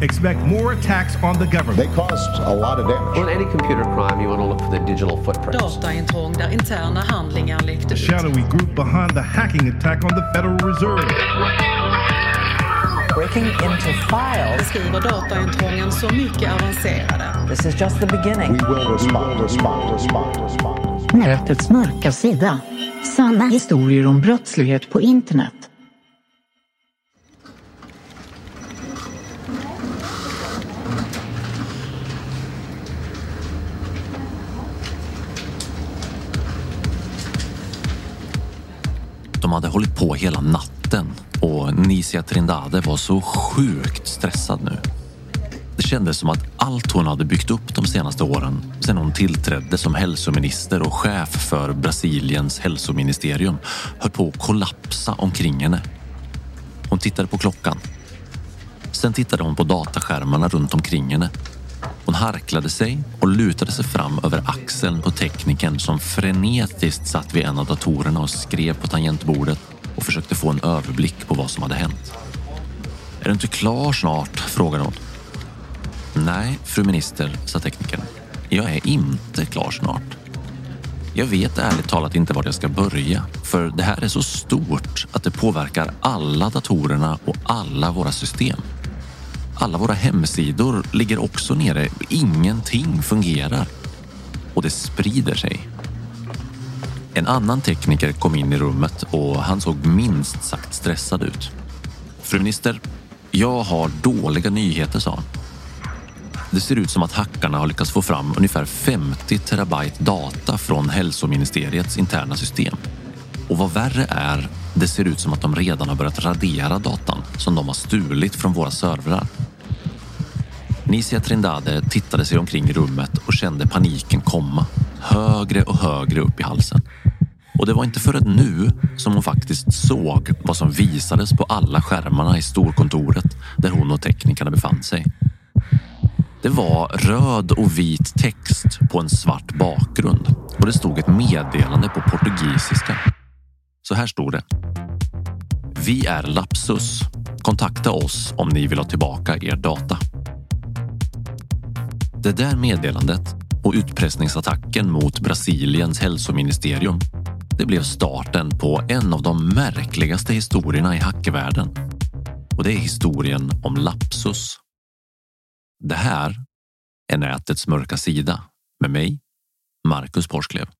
Expect more attacks on the government. They caused a lot of damage. On any computer crime, you want to look for the digital footprints. Dataintrång där interna handlingar läckte The ut. shadowy group behind the hacking attack on the Federal Reserve. Breaking into files. Beskriver dataintrången så mycket avancerade. This is just the beginning. We will respond, respond, respond, respond. Nätets mörka sida. Sanna historier om brottslighet på internet. De hade hållit på hela natten och Nisia Trindade var så sjukt stressad nu. Det kändes som att allt hon hade byggt upp de senaste åren sedan hon tillträdde som hälsominister och chef för Brasiliens hälsoministerium höll på att kollapsa omkring henne. Hon tittade på klockan. Sen tittade hon på dataskärmarna runt omkring henne. Hon harklade sig och lutade sig fram över axeln på teknikern som frenetiskt satt vid en av datorerna och skrev på tangentbordet och försökte få en överblick på vad som hade hänt. Är du inte klar snart? frågade hon. Nej, fru minister, sa teknikern. Jag är inte klar snart. Jag vet ärligt talat inte var jag ska börja, för det här är så stort att det påverkar alla datorerna och alla våra system. Alla våra hemsidor ligger också nere. Ingenting fungerar. Och det sprider sig. En annan tekniker kom in i rummet och han såg minst sagt stressad ut. Fru minister, jag har dåliga nyheter, sa han. Det ser ut som att hackarna har lyckats få fram ungefär 50 terabyte data från hälsoministeriets interna system. Och vad värre är, det ser ut som att de redan har börjat radera datan som de har stulit från våra servrar. Nisia Trindade tittade sig omkring i rummet och kände paniken komma. Högre och högre upp i halsen. Och det var inte förrän nu som hon faktiskt såg vad som visades på alla skärmarna i storkontoret där hon och teknikerna befann sig. Det var röd och vit text på en svart bakgrund och det stod ett meddelande på portugisiska. Så här stod det. Vi är Lapsus. Kontakta oss om ni vill ha tillbaka er data. Det där meddelandet och utpressningsattacken mot Brasiliens hälsoministerium det blev starten på en av de märkligaste historierna i hackvärlden. Och det är historien om Lapsus. Det här är nätets mörka sida med mig, Marcus Porsklev.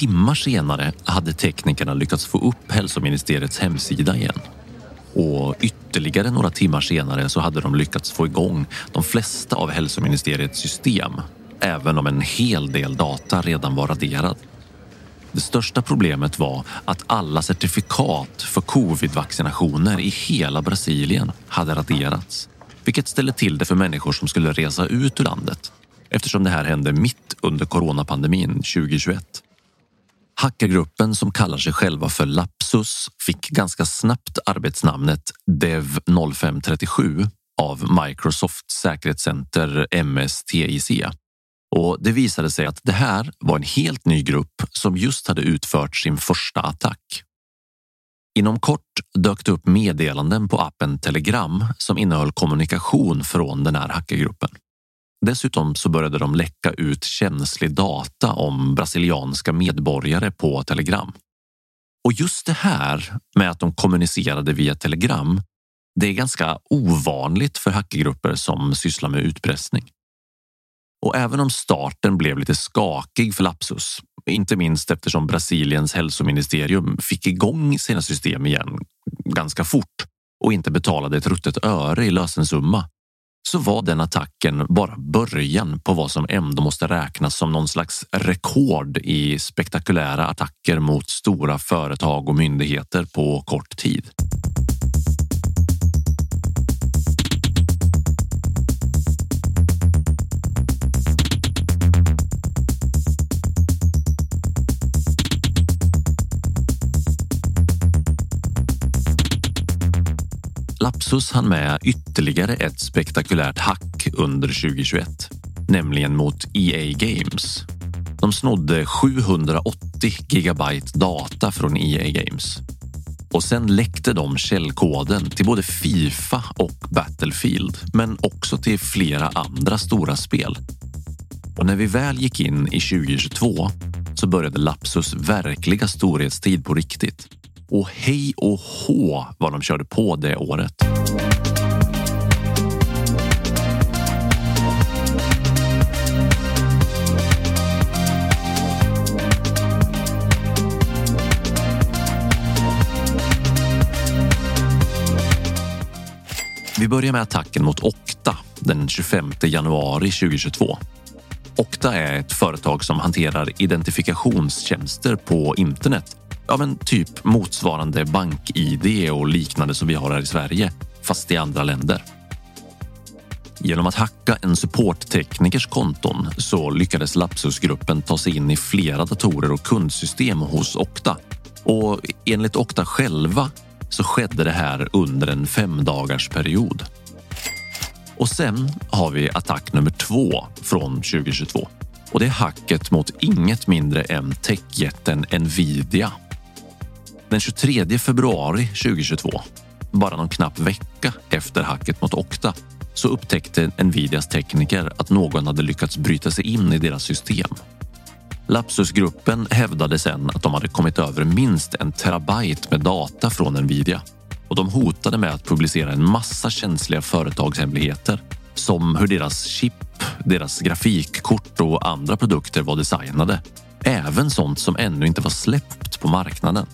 Timmar senare hade teknikerna lyckats få upp hälsoministeriets hemsida igen. Och ytterligare några timmar senare så hade de lyckats få igång de flesta av hälsoministeriets system, även om en hel del data redan var raderad. Det största problemet var att alla certifikat för covid-vaccinationer i hela Brasilien hade raderats, vilket ställde till det för människor som skulle resa ut ur landet eftersom det här hände mitt under coronapandemin 2021. Hackergruppen som kallar sig själva för Lapsus fick ganska snabbt arbetsnamnet Dev 0537 av Microsofts säkerhetscenter MSTIC. Och det visade sig att det här var en helt ny grupp som just hade utfört sin första attack. Inom kort dök det upp meddelanden på appen Telegram som innehöll kommunikation från den här hackergruppen. Dessutom så började de läcka ut känslig data om brasilianska medborgare på Telegram. Och just det här med att de kommunicerade via Telegram, det är ganska ovanligt för hackergrupper som sysslar med utpressning. Och även om starten blev lite skakig för Lapsus, inte minst eftersom Brasiliens hälsoministerium fick igång sina system igen ganska fort och inte betalade ett ruttet öre i lösensumma, så var den attacken bara början på vad som ändå måste räknas som någon slags rekord i spektakulära attacker mot stora företag och myndigheter på kort tid. Lapsus hann med ytterligare ett spektakulärt hack under 2021, nämligen mot EA Games. De snodde 780 gigabyte data från EA Games och sen läckte de källkoden till både Fifa och Battlefield, men också till flera andra stora spel. Och när vi väl gick in i 2022 så började Lapsus verkliga storhetstid på riktigt. Och hej och hå vad de körde på det året. Vi börjar med attacken mot Okta den 25 januari 2022. Okta är ett företag som hanterar identifikationstjänster på internet av en typ motsvarande bank-id och liknande som vi har här i Sverige, fast i andra länder. Genom att hacka en supportteknikers konton så lyckades Lapsusgruppen ta sig in i flera datorer och kundsystem hos Okta. Och enligt Okta själva så skedde det här under en femdagarsperiod. Och sen har vi attack nummer två från 2022 och det är hacket mot inget mindre än techjätten Nvidia den 23 februari 2022, bara någon knapp vecka efter hacket mot Okta, så upptäckte Nvidias tekniker att någon hade lyckats bryta sig in i deras system. Lapsusgruppen hävdade sen att de hade kommit över minst en terabyte med data från Nvidia och de hotade med att publicera en massa känsliga företagshemligheter som hur deras chip, deras grafikkort och andra produkter var designade. Även sånt som ännu inte var släppt på marknaden.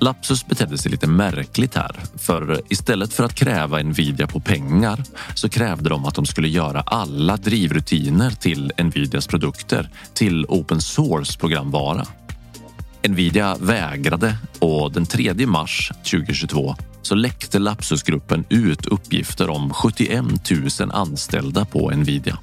Lapsus betedde sig lite märkligt här, för istället för att kräva Nvidia på pengar så krävde de att de skulle göra alla drivrutiner till Nvidias produkter till open source programvara. Nvidia vägrade och den 3 mars 2022 så läckte Lapsusgruppen ut uppgifter om 71 000 anställda på Nvidia.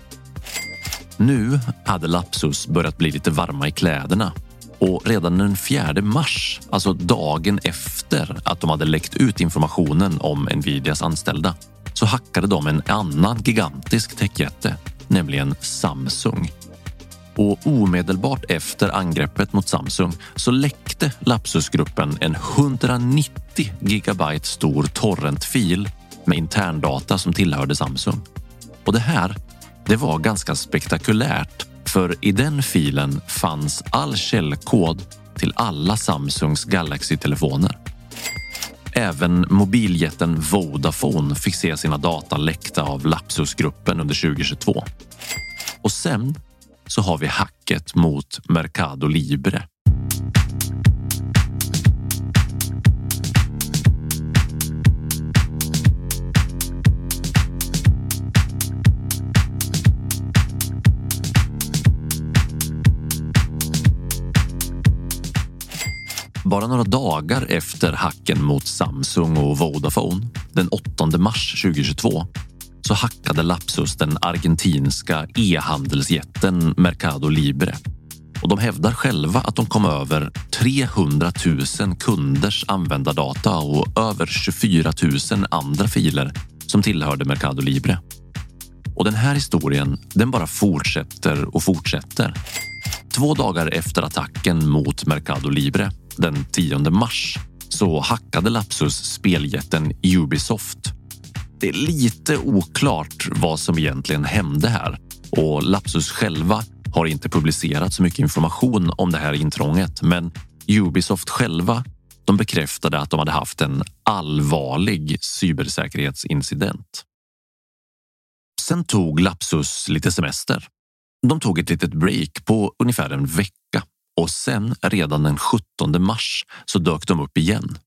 Nu hade Lapsus börjat bli lite varma i kläderna och redan den 4 mars, alltså dagen efter att de hade läckt ut informationen om Nvidias anställda, så hackade de en annan gigantisk techjätte, nämligen Samsung. Och omedelbart efter angreppet mot Samsung så läckte Lapsusgruppen en 190 gigabyte stor torrentfil med interndata som tillhörde Samsung. Och det här, det var ganska spektakulärt för i den filen fanns all källkod till alla Samsungs Galaxy-telefoner. Även mobiljätten Vodafone fick se sina data läckta av Lapsusgruppen under 2022. Och sen så har vi hacket mot Mercado Libre. Bara några dagar efter hacken mot Samsung och Vodafone, den 8 mars 2022, så hackade Lapsus den argentinska e-handelsjätten Mercado Libre. Och de hävdar själva att de kom över 300 000 kunders användardata och över 24 000 andra filer som tillhörde Mercado Libre. Och den här historien, den bara fortsätter och fortsätter. Två dagar efter attacken mot Mercado Libre, den 10 mars, så hackade Lapsus speljätten Ubisoft. Det är lite oklart vad som egentligen hände här och Lapsus själva har inte publicerat så mycket information om det här intrånget. Men Ubisoft själva de bekräftade att de hade haft en allvarlig cybersäkerhetsincident. Sen tog Lapsus lite semester. De tog ett litet break på ungefär en vecka och sen redan den 17 mars så dök de upp igen.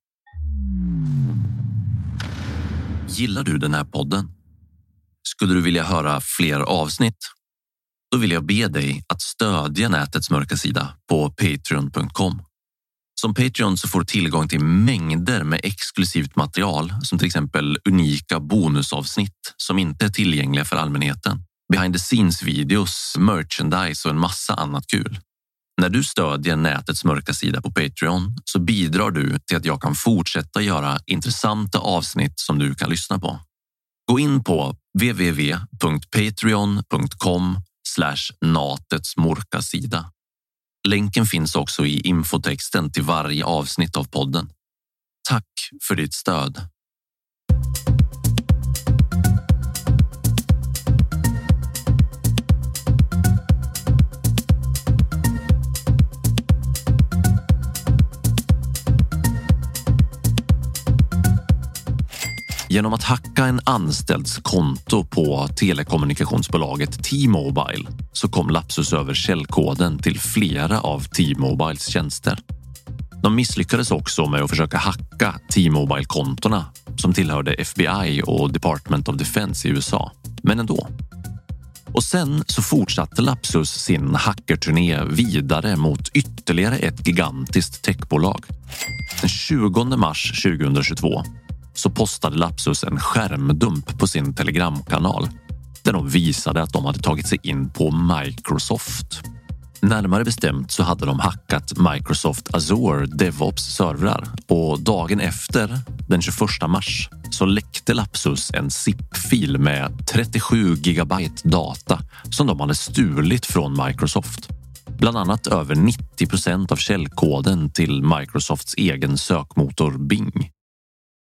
Gillar du den här podden? Skulle du vilja höra fler avsnitt? Då vill jag be dig att stödja nätets mörka sida på patreon.com. Som Patreon så får du tillgång till mängder med exklusivt material som till exempel unika bonusavsnitt som inte är tillgängliga för allmänheten. Behind the scenes videos, merchandise och en massa annat kul. När du stödjer nätets mörka sida på Patreon så bidrar du till att jag kan fortsätta göra intressanta avsnitt som du kan lyssna på. Gå in på www.patreon.com natets mörka sida. Länken finns också i infotexten till varje avsnitt av podden. Tack för ditt stöd. Genom att hacka en anställds konto på telekommunikationsbolaget T-Mobile så kom Lapsus över källkoden till flera av T-Mobiles tjänster. De misslyckades också med att försöka hacka T-Mobile-kontona som tillhörde FBI och Department of Defense i USA. Men ändå. Och sen så fortsatte Lapsus sin hackerturné vidare mot ytterligare ett gigantiskt techbolag. Den 20 mars 2022 så postade Lapsus en skärmdump på sin telegramkanal där de visade att de hade tagit sig in på Microsoft. Närmare bestämt så hade de hackat Microsoft Azure DevOps servrar och dagen efter, den 21 mars, så läckte Lapsus en zip-fil med 37 gigabyte data som de hade stulit från Microsoft. Bland annat över 90 procent av källkoden till Microsofts egen sökmotor Bing.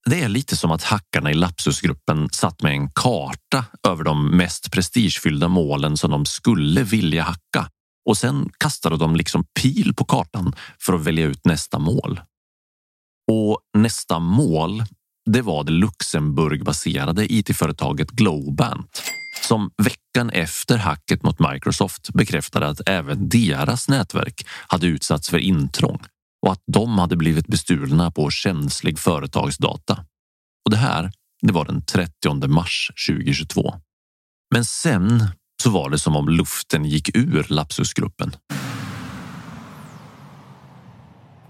Det är lite som att hackarna i Lapsusgruppen satt med en karta över de mest prestigefyllda målen som de skulle vilja hacka och sen kastade de liksom pil på kartan för att välja ut nästa mål. Och nästa mål, det var det Luxemburgbaserade it-företaget Globant som veckan efter hacket mot Microsoft bekräftade att även deras nätverk hade utsatts för intrång och att de hade blivit bestulna på känslig företagsdata. Och det här, det var den 30 mars 2022. Men sen så var det som om luften gick ur Lapsusgruppen.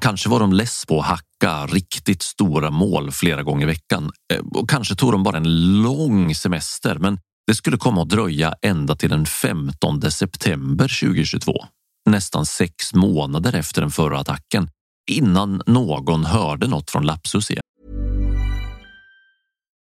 Kanske var de less på att hacka riktigt stora mål flera gånger i veckan eh, och kanske tog de bara en lång semester. Men det skulle komma att dröja ända till den 15 september 2022, nästan sex månader efter den förra attacken, innan någon hörde något från Lapsus igen.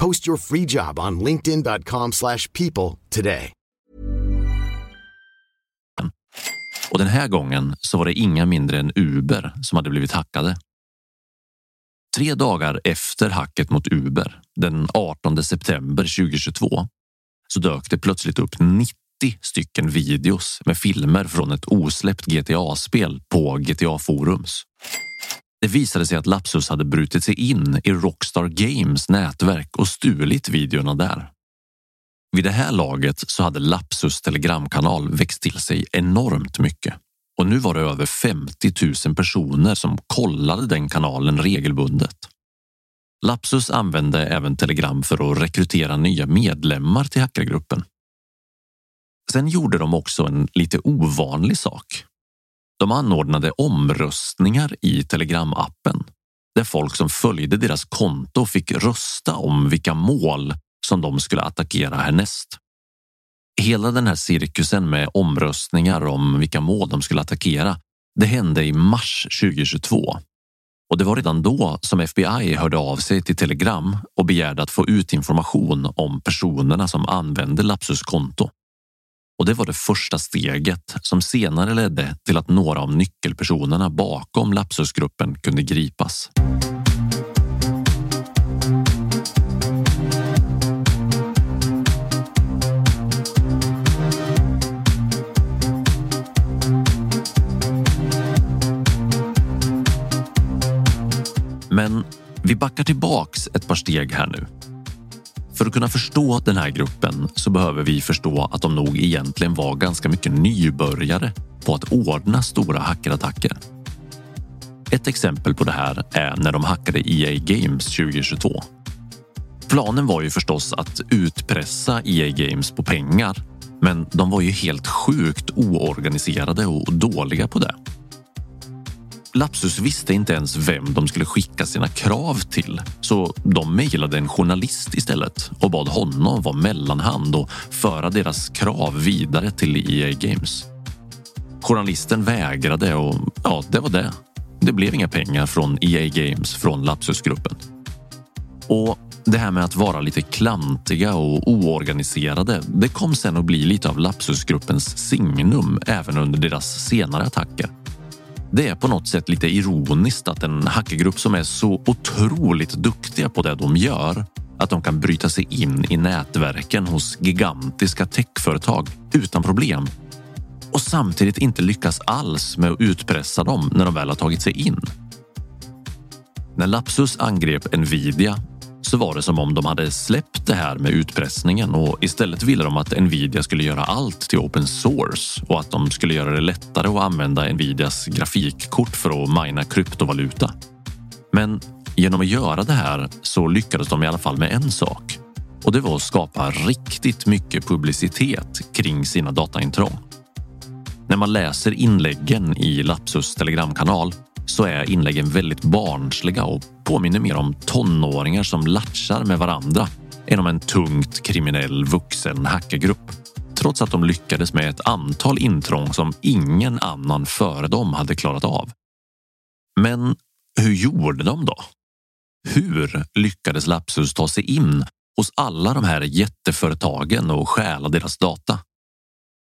Post your free job on linkedin.com/people slash people today. Och den här gången så var det inga mindre än Uber som hade blivit hackade. Tre dagar efter hacket mot Uber, den 18 september 2022, så dök det plötsligt upp 90 stycken videos med filmer från ett osläppt GTA-spel på GTA Forums. Det visade sig att Lapsus hade brutit sig in i Rockstar Games nätverk och stulit videorna där. Vid det här laget så hade Lapsus telegramkanal växt till sig enormt mycket och nu var det över 50 000 personer som kollade den kanalen regelbundet. Lapsus använde även Telegram för att rekrytera nya medlemmar till hackergruppen. Sen gjorde de också en lite ovanlig sak. De anordnade omröstningar i Telegram-appen där folk som följde deras konto fick rösta om vilka mål som de skulle attackera härnäst. Hela den här cirkusen med omröstningar om vilka mål de skulle attackera, det hände i mars 2022. Och det var redan då som FBI hörde av sig till Telegram och begärde att få ut information om personerna som använde Lapsus konto. Och det var det första steget som senare ledde till att några av nyckelpersonerna bakom Lapsusgruppen kunde gripas. Men vi backar tillbaks ett par steg här nu. För att kunna förstå den här gruppen så behöver vi förstå att de nog egentligen var ganska mycket nybörjare på att ordna stora hackerattacker. Ett exempel på det här är när de hackade EA Games 2022. Planen var ju förstås att utpressa EA Games på pengar, men de var ju helt sjukt oorganiserade och dåliga på det. Lapsus visste inte ens vem de skulle skicka sina krav till så de mejlade en journalist istället och bad honom vara mellanhand och föra deras krav vidare till EA Games. Journalisten vägrade och ja, det var det. Det blev inga pengar från EA Games från Lapsusgruppen. Och det här med att vara lite klantiga och oorganiserade, det kom sen att bli lite av Lapsusgruppens signum även under deras senare attacker. Det är på något sätt lite ironiskt att en hackergrupp som är så otroligt duktiga på det de gör att de kan bryta sig in i nätverken hos gigantiska techföretag utan problem och samtidigt inte lyckas alls med att utpressa dem när de väl har tagit sig in. När Lapsus angrep Nvidia så var det som om de hade släppt det här med utpressningen och istället ville de att Nvidia skulle göra allt till open source och att de skulle göra det lättare att använda Nvidias grafikkort för att mina kryptovaluta. Men genom att göra det här så lyckades de i alla fall med en sak och det var att skapa riktigt mycket publicitet kring sina dataintrång. När man läser inläggen i Lapsus telegramkanal så är inläggen väldigt barnsliga och påminner mer om tonåringar som latchar med varandra än om en tungt kriminell vuxen hackergrupp. Trots att de lyckades med ett antal intrång som ingen annan före dem hade klarat av. Men hur gjorde de då? Hur lyckades Lapsus ta sig in hos alla de här jätteföretagen och stjäla deras data?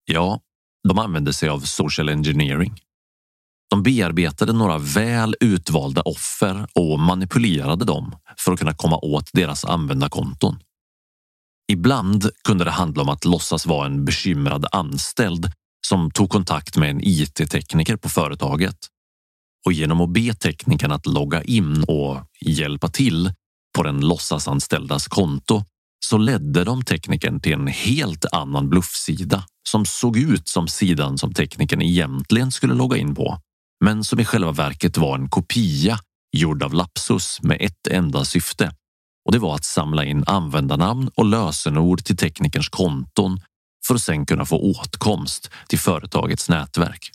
Ja, de använde sig av social engineering. De bearbetade några väl utvalda offer och manipulerade dem för att kunna komma åt deras användarkonton. Ibland kunde det handla om att låtsas vara en bekymrad anställd som tog kontakt med en IT-tekniker på företaget. Och genom att be teknikern att logga in och hjälpa till på den låtsasanställdas konto så ledde de teknikern till en helt annan bluffsida som såg ut som sidan som teknikern egentligen skulle logga in på, men som i själva verket var en kopia gjord av Lapsus med ett enda syfte och det var att samla in användarnamn och lösenord till teknikerns konton för att sedan kunna få åtkomst till företagets nätverk.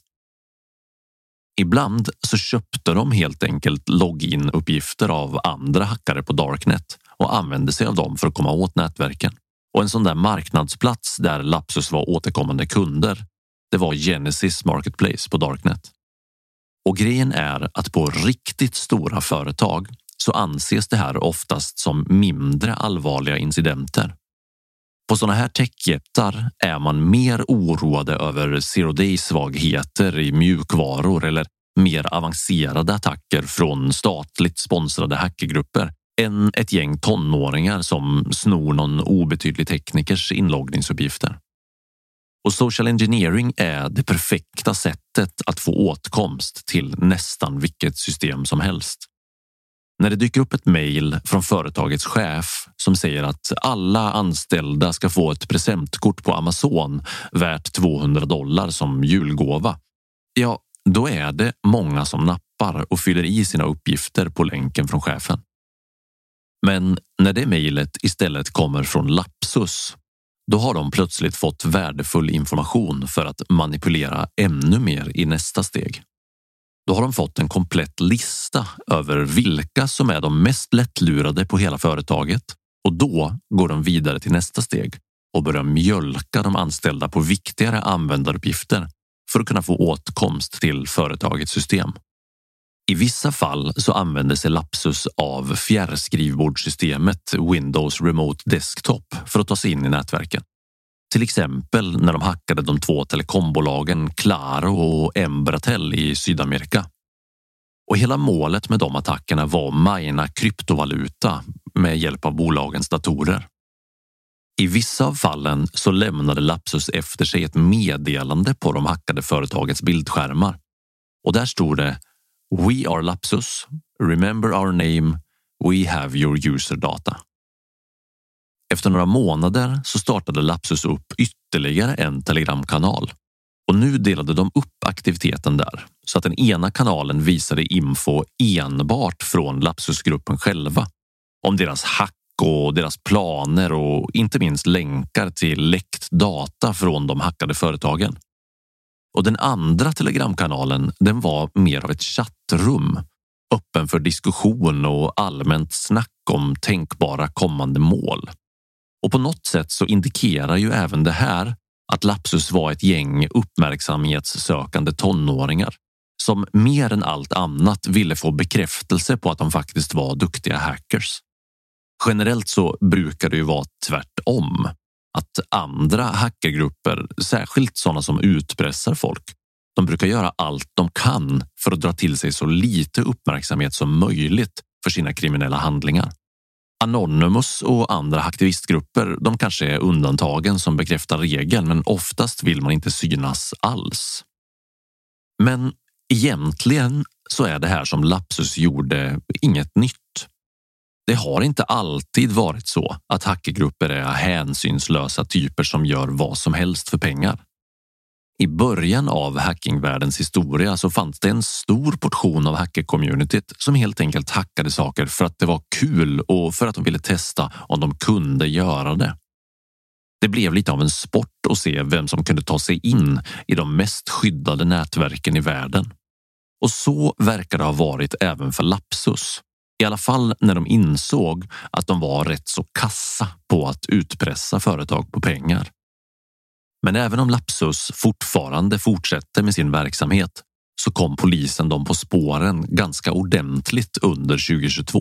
Ibland så köpte de helt enkelt login-uppgifter av andra hackare på Darknet och använde sig av dem för att komma åt nätverken. Och en sån där marknadsplats där Lapsus var återkommande kunder, det var Genesis Marketplace på Darknet. Och grejen är att på riktigt stora företag så anses det här oftast som mindre allvarliga incidenter. På sådana här techjättar är man mer oroade över zero day svagheter i mjukvaror eller mer avancerade attacker från statligt sponsrade hackergrupper än ett gäng tonåringar som snor någon obetydlig teknikers inloggningsuppgifter. Och social engineering är det perfekta sättet att få åtkomst till nästan vilket system som helst. När det dyker upp ett mejl från företagets chef som säger att alla anställda ska få ett presentkort på Amazon värt 200 dollar som julgåva. Ja, då är det många som nappar och fyller i sina uppgifter på länken från chefen. Men när det mejlet istället kommer från Lapsus, då har de plötsligt fått värdefull information för att manipulera ännu mer i nästa steg. Då har de fått en komplett lista över vilka som är de mest lättlurade på hela företaget och då går de vidare till nästa steg och börjar mjölka de anställda på viktigare användaruppgifter för att kunna få åtkomst till företagets system. I vissa fall så använder sig Lapsus av fjärrskrivbordssystemet Windows Remote Desktop för att ta sig in i nätverken. Till exempel när de hackade de två telekombolagen Claro och Embratel i Sydamerika. Och hela målet med de attackerna var att mina kryptovaluta med hjälp av bolagens datorer. I vissa av fallen så lämnade Lapsus efter sig ett meddelande på de hackade företagets bildskärmar och där stod det We are Lapsus. Remember our name. We have your user data. Efter några månader så startade Lapsus upp ytterligare en telegramkanal och nu delade de upp aktiviteten där så att den ena kanalen visade info enbart från Lapsusgruppen själva om deras hack och deras planer och inte minst länkar till läckt data från de hackade företagen. Och den andra telegramkanalen, den var mer av ett chattrum öppen för diskussion och allmänt snack om tänkbara kommande mål. Och på något sätt så indikerar ju även det här att Lapsus var ett gäng uppmärksamhetssökande tonåringar som mer än allt annat ville få bekräftelse på att de faktiskt var duktiga hackers. Generellt så brukar det ju vara tvärtom. Att andra hackergrupper, särskilt sådana som utpressar folk, de brukar göra allt de kan för att dra till sig så lite uppmärksamhet som möjligt för sina kriminella handlingar. Anonymous och andra aktivistgrupper, de kanske är undantagen som bekräftar regeln, men oftast vill man inte synas alls. Men egentligen så är det här som Lapsus gjorde inget nytt. Det har inte alltid varit så att hackergrupper är hänsynslösa typer som gör vad som helst för pengar. I början av hackingvärldens historia så fanns det en stor portion av hackercommunityt som helt enkelt hackade saker för att det var kul och för att de ville testa om de kunde göra det. Det blev lite av en sport att se vem som kunde ta sig in i de mest skyddade nätverken i världen. Och så verkar det ha varit även för Lapsus. I alla fall när de insåg att de var rätt så kassa på att utpressa företag på pengar. Men även om Lapsus fortfarande fortsätter med sin verksamhet så kom polisen dem på spåren ganska ordentligt under 2022.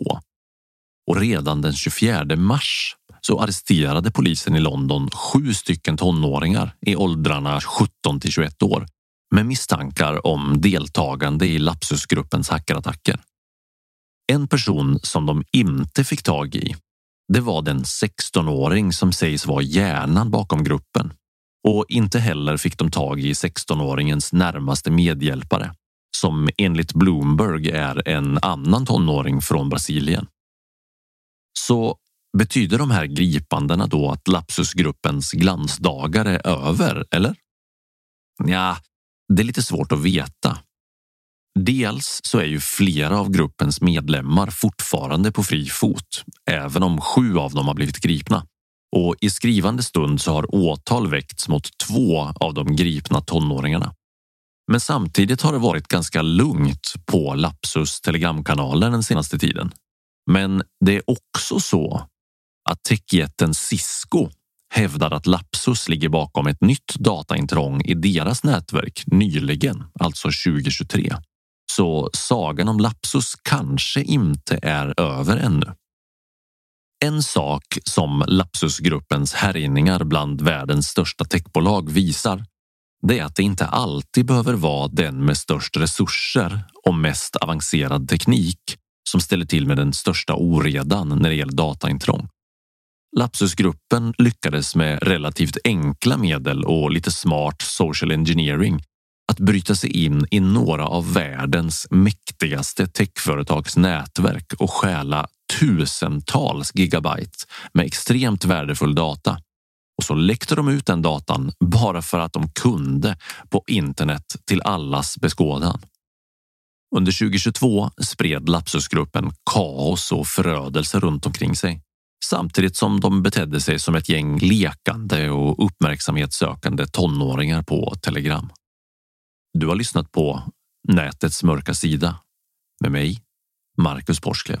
Och redan den 24 mars så arresterade polisen i London sju stycken tonåringar i åldrarna 17 till 21 år med misstankar om deltagande i Lapsusgruppens hackerattacker. En person som de inte fick tag i det var den 16-åring som sägs vara hjärnan bakom gruppen. Och inte heller fick de tag i 16-åringens närmaste medhjälpare som enligt Bloomberg är en annan tonåring från Brasilien. Så betyder de här gripandena då att Lapsusgruppens glansdagar är över, eller? Ja, det är lite svårt att veta. Dels så är ju flera av gruppens medlemmar fortfarande på fri fot, även om sju av dem har blivit gripna. Och i skrivande stund så har åtal väckts mot två av de gripna tonåringarna. Men samtidigt har det varit ganska lugnt på Lapsus telegramkanaler den senaste tiden. Men det är också så att techjätten Cisco hävdar att Lapsus ligger bakom ett nytt dataintrång i deras nätverk nyligen, alltså 2023. Så sagan om Lapsus kanske inte är över ännu. En sak som Lapsusgruppens härjningar bland världens största techbolag visar det är att det inte alltid behöver vara den med störst resurser och mest avancerad teknik som ställer till med den största oredan när det gäller dataintrång. Lapsusgruppen lyckades med relativt enkla medel och lite smart social engineering att bryta sig in i några av världens mäktigaste techföretags nätverk och stjäla tusentals gigabyte med extremt värdefull data. Och så läckte de ut den datan bara för att de kunde på internet till allas beskådan. Under 2022 spred Lapsusgruppen kaos och förödelse runt omkring sig samtidigt som de betedde sig som ett gäng lekande och uppmärksamhetssökande tonåringar på Telegram. Du har lyssnat på Nätets mörka sida med mig, Marcus Porsklev.